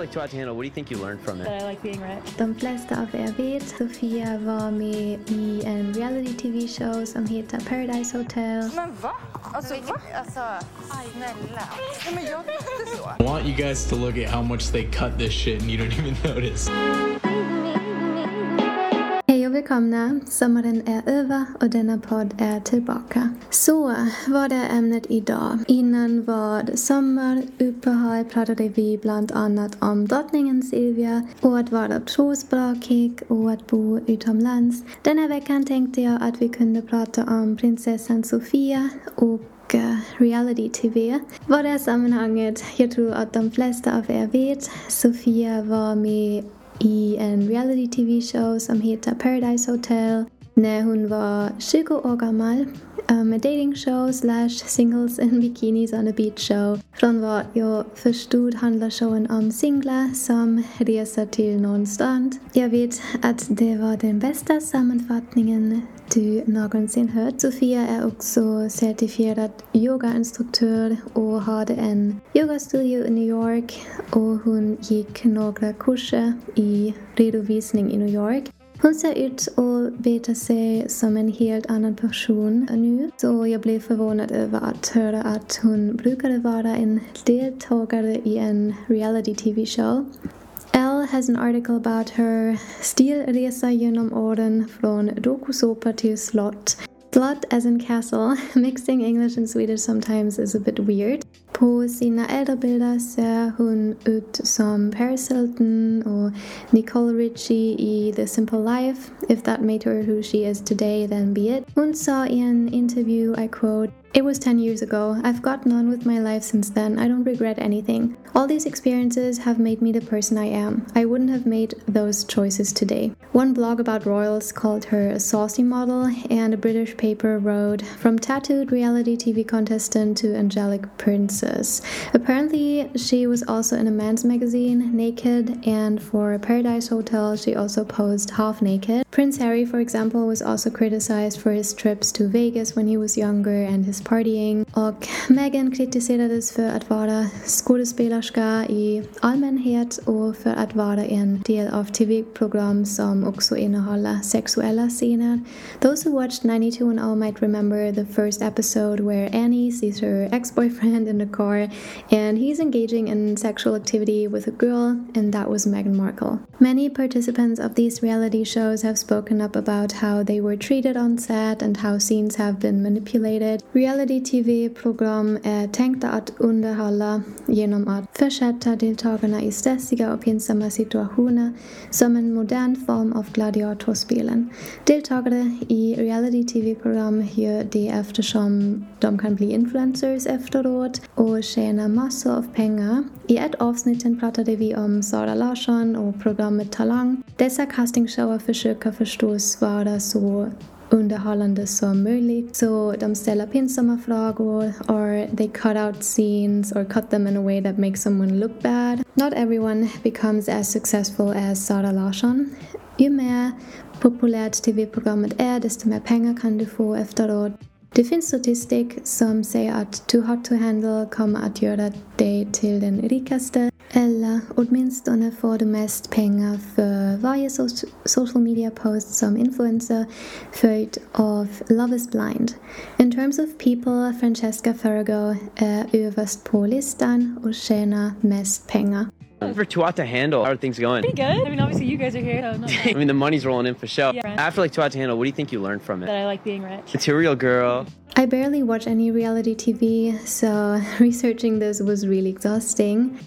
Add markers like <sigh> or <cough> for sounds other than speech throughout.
After like Too Hot to Handle, what do you think you learned from it? That I like being rich. De flesta av er vet, Sofia var med i en reality tv-show som heter Paradise Hotel. Men va? Alltså va? Alltså, snälla. Nej men jag tyckte så. I want you guys to look at how much they cut this shit and you don't even <laughs> notice. Välkomna! Sommaren är över och denna podd är tillbaka. Så, vad är ämnet idag? Innan vad sommaruppehåll pratade vi bland annat om drottningen Silvia och att vara trosbrakig och att bo utomlands. Den här veckan tänkte jag att vi kunde prata om prinsessan Sofia och eh, reality-tv. Vad är sammanhanget? Jag tror att de flesta av er vet. Sofia var med en reality tv-show som heter Paradise Hotel när hon var 20 år gammal um, med dating show slash singles and bikinis on a beach show. Från vad jag förstod handlar showen om singlar som reser till någon strand. Jag vet att det var den bästa sammanfattningen du någonsin hört. Sofia är också certifierad yogainstruktör och hade en yogastudio i New York och hon gick några kurser i redovisning i New York. Hon ser ut att beta sig som en helt annan person nu, så jag blev förvånad över att höra att hon brukade vara en deltagare i en reality tv-show. Elle has an article about her stilresa genom åren från dokusåpa till slott. Slott as in castle. <laughs> Mixing English and Swedish sometimes is a bit weird. På sina äldre bilder ser hon ut som Paris Hilton och Nicole Richie i The Simple Life. If that made her who she is today, then be it. Hon sa i en interview, I quote, It was 10 years ago. I've gotten on with my life since then. I don't regret anything. All these experiences have made me the person I am. I wouldn't have made those choices today. One blog about royals called her a saucy model, and a British paper wrote, From tattooed reality TV contestant to angelic princess. Apparently, she was also in a man's magazine, naked, and for Paradise Hotel, she also posed half naked. Prince Harry, for example, was also criticized for his trips to Vegas when he was younger and his partying. Och <laughs> Meghan kritiserades för att vara skådespelerska i allmänhet och för att vara en del av tv-program som också innehåller sexuella scener. Those who watched 92 and 0 might remember the first episode where Annie sees her ex-boyfriend in the car and he's engaging in sexual activity with a girl and that was Meghan Markle. Many participants of these reality shows have spoken up about how they were treated on set and how scenes have been manipulated. Reality-tv-program är eh, tänkta att underhålla genom att försätta deltagarna i stressiga och pinsamma situationer som en modern form av gladiatorspelen. Deltagare i reality-tv-program gör det eftersom de kan bli influencers efteråt och tjäna massor av pengar. I ett avsnitt pratade vi om Sara Larsson och programmet Talang. Dessa castingshower försöker förstås vara så underhållande som möjligt. Så de ställer pinsamma frågor or they cut out scenes or cut them in a way that makes someone look bad. Not everyone becomes as successful as Sara Larsson. Ju mer populärt tv-programmet är, desto mer pengar kan du få efteråt. Det finns statistik som säger att Too Hot to Handle kommer att göra dig till den rikaste eller åtminstone får du mest pengar för varje so social media post som influencer följt av Love is blind. In terms of people, Francesca Farrago är överst på listan och tjänar mest pengar. For Too Hot to Handle, how are things going? Pretty good. I mean, obviously you guys are here. So not <laughs> I mean, the money's rolling in for sure. Yeah. After like Too Hot to Handle, what do you think you learned from it? that it? I like being rich. Material girl. I barely watch any reality TV, so <laughs> researching this was really exhausting.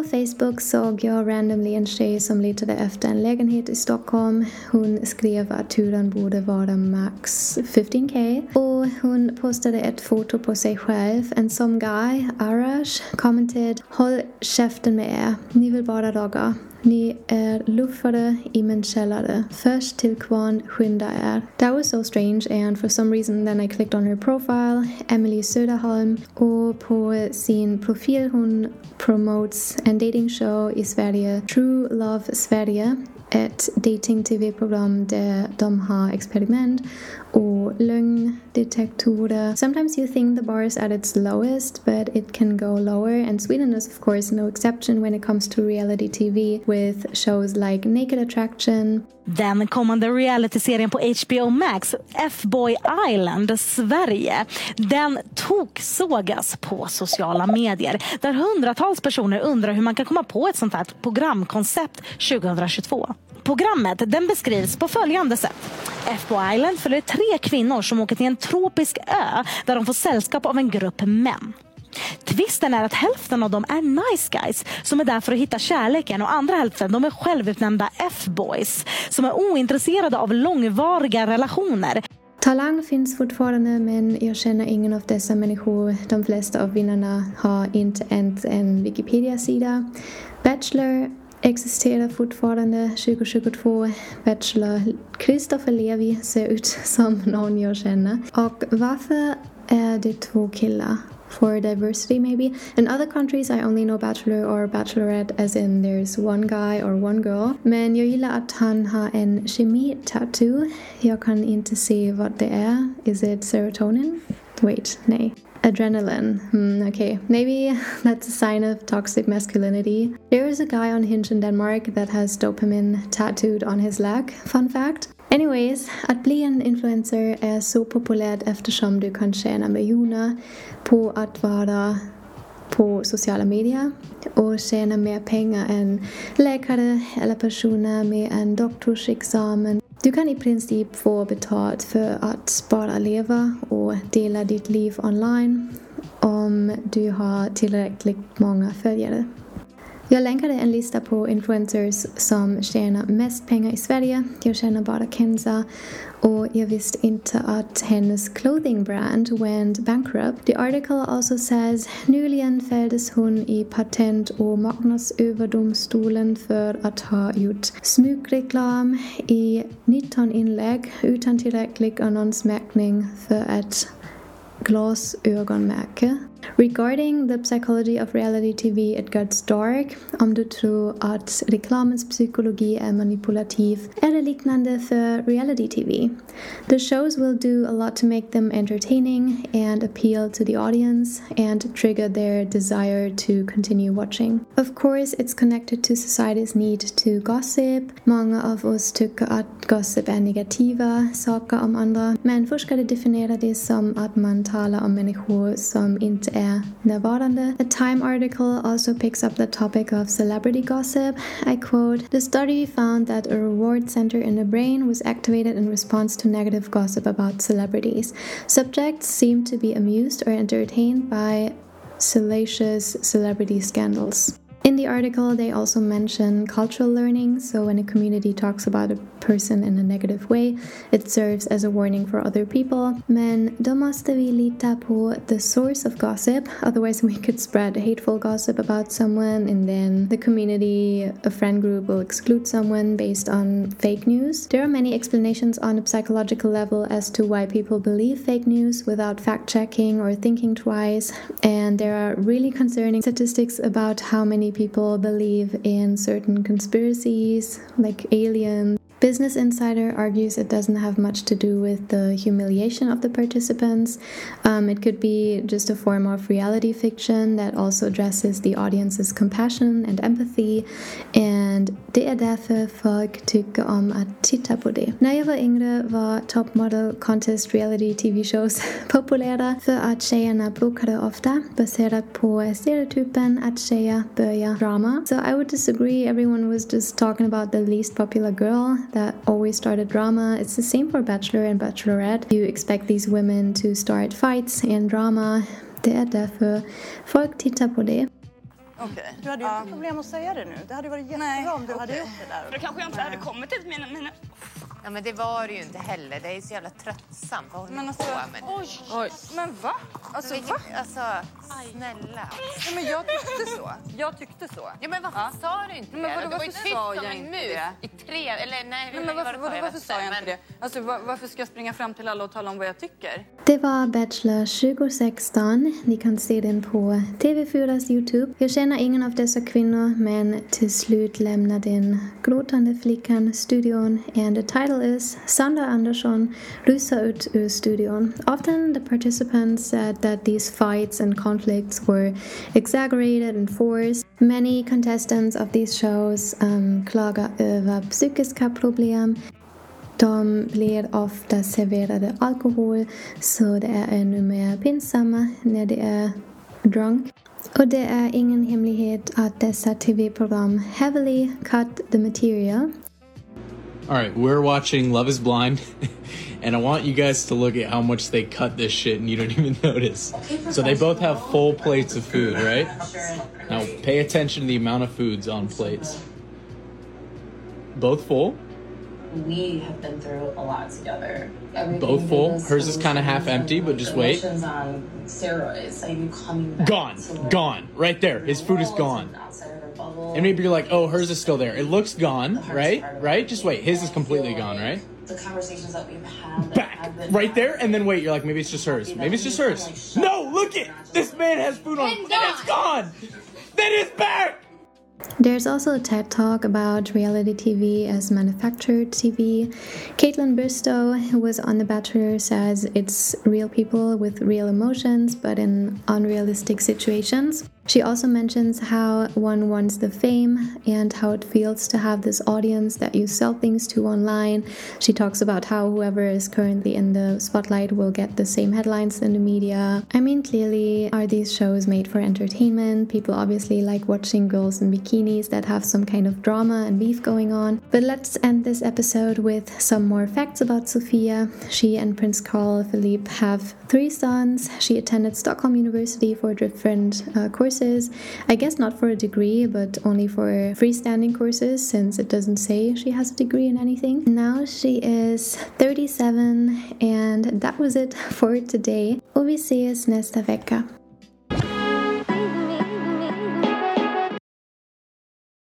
På Facebook såg jag randomly en tjej som letade efter en lägenhet i Stockholm. Hon skrev att hyran borde vara max 15k och hon postade ett foto på sig själv. En som guy, Arash, commented Håll käften med er, ni vill bara ragga. Ni är luffare i min källare. Först till kvarn, skynda er. That was so strange and for some reason then I clicked on her profile, Emily Söderholm, och på sin profil hon promotes en dating show i Sverige, True Love Sverige. Ett dating-tv-program där de har experiment och lögndetektorer. Sometimes you think the bar is at its lowest, but it can go lower. And Sweden is, of course, no exception when it comes to reality TV with shows like Naked Attraction. Den kommande realityserien på HBO Max, F-Boy Island Sverige, den toksågas på sociala medier där hundratals personer undrar hur man kan komma på ett sånt här programkoncept 2022. Programmet den beskrivs på följande sätt. FBO Island följer tre kvinnor som åker till en tropisk ö där de får sällskap av en grupp män. Tvisten är att hälften av dem är nice guys som är där för att hitta kärleken och andra hälften de är självutnämnda F-boys som är ointresserade av långvariga relationer. Talang finns fortfarande men jag känner ingen av dessa människor. De flesta av vinnarna har inte ens en Wikipedia-sida. Bachelor existerar fortfarande 2022. Bachelor Christopher Levi ser ut <laughs> som någon jag känner. Och varför är det två killar? For diversity, maybe. In other countries, I only know bachelor or bachelorette, as in there's one guy or one girl. Men jag gillar att han har en kemi-tattoo. Jag kan inte se vad det är. Is it serotonin? Wait, nej. Adrenaline. Hmm, okay. Maybe <laughs> that's a sign of toxic masculinity. There is a guy on Hinge in Denmark that has dopamine tattooed on his leg. Fun fact. Anyways, att bli en influencer är så populärt eftersom du kan tjäna miljoner på att vara på sociala medier och tjäna mer pengar än läkare eller personer med en doktorsexamen. Du kan i princip få betalt för att bara leva och dela ditt liv online om du har tillräckligt många följare. Jag länkade en lista på influencers som tjänar mest pengar i Sverige. Jag känner bara Kenza och jag visste inte att hennes clothing brand went bankrupt. The article also says nyligen fälldes hon i patent och marknadsöverdomstolen för att ha gjort smygreklam i 19 inlägg utan tillräcklig annonsmärkning för ett glasögonmärke. Regarding the psychology of reality TV, it gets dark. Um, om du tror att reklamens psykologi är manipulativ eller liknande för reality TV. The shows will do a lot to make them entertaining and appeal to the audience and trigger their desire to continue watching. Of course, it's connected to society's need to gossip. Många av oss tycker att gossip är negativa saker om andra, men forskare definierar det som att man talar om människor som inte A Time article also picks up the topic of celebrity gossip. I quote, The study found that a reward center in the brain was activated in response to negative gossip about celebrities. Subjects seemed to be amused or entertained by salacious celebrity scandals. In the article, they also mention cultural learning. So, when a community talks about a person in a negative way, it serves as a warning for other people. Men då måste vi lita på the source of gossip. <laughs> Otherwise, we could spread hateful gossip about someone, and then the community, a friend group, will exclude someone based on fake news. There are many explanations on a psychological level as to why people believe fake news without fact checking or thinking twice. And there are really concerning statistics about how many people believe in certain conspiracies, like aliens. Business Insider argues it doesn't have much to do with the humiliation of the participants. Um, it could be just a form of reality fiction that also addresses the audience's compassion and empathy. And det är därför folk tycker om att titta var top model contest reality TV shows <laughs> populära för att tjejerna ofta baserat på stereotypen att tjejer börjar drama. So I would disagree. Everyone was just talking about the least popular girl that always started drama. It's the same for Bachelor and Bachelorette. You expect these women to start fights and drama. Det är därför folk tittar på det. Okej. Du hade ju inte problem att säga det nu. Det hade varit jättebra om du hade gjort det där. Då kanske jag inte hade kommit hit mina... mina... Ja, men det var det ju inte heller. Det är så jävla tröttsamt. Vad håller Men alltså, på med? oj, oj. Men va? Alltså, Vilket, va? alltså, snälla. Ja, men jag tyckte så. Jag tyckte så. Ja, men varför Ja. sa du inte Men vadå, det? Du var ju varför tyst sa som jag en inte mus det? i tre... Eller nej, hur Nej, men länge var varför, varför sa jag inte men- det? Alltså, va- varför ska jag springa fram till alla och tala om vad jag tycker? Det var Bachelor 2016. Ni kan se den på TV4s Youtube. Jag känner ingen av dessa kvinnor men till slut lämnar den gråtande flickan studion and the title is Sandra Andersson rusar ut studion. Often the participants said that these fights and conflicts were exaggerated and forced. Many contestants of these shows um, över psykiska problem de blir ofta serverade alkohol så det är ännu mer pinsamma när de är drunk. Och det är ingen hemlighet att dessa tv-program heavily cut the material. All right, we're watching Love is Blind, <laughs> and I want you guys to look at how much they cut this shit and you don't <laughs> even notice. So they both have full plates of food, right? Now pay attention to the amount of foods on plates. Both full? we have been through a lot together. Everything Both full? Hers is kinda half empty, but just wait. on steroids. Like you coming back Gone. Gone. Right there. His food is gone. And outside of her bubble. And maybe you're like, oh, hers is still there. It looks gone, right? Right? Just wait. His is completely gone, like right? The conversations that we've had Back. have been Right there, and then wait. You're like, maybe it's just hers. Maybe it's just hers. No, look it. This man has food on. And it's gone. Then it's back. There's also a TED talk about reality TV as manufactured TV. Kaitlyn Bristowe, who was on The Bachelor, says it's real people with real emotions but in unrealistic situations. She also mentions how one wants the fame and how it feels to have this audience that you sell things to online. She talks about how whoever is currently in the spotlight will get the same headlines in the media. I mean, clearly, are these shows made for entertainment? People obviously like watching girls in bikinis that have some kind of drama and beef going on. But let's end this episode with some more facts about Sofia. She and Prince Carl Philip have three sons. She attended Stockholm University for different uh, courses. I guess not for a degree, but only for freestanding courses since it doesn't say she has a degree in anything. Now she is 37 and that was it <laughs> for today. Och vi ses nästa vecka.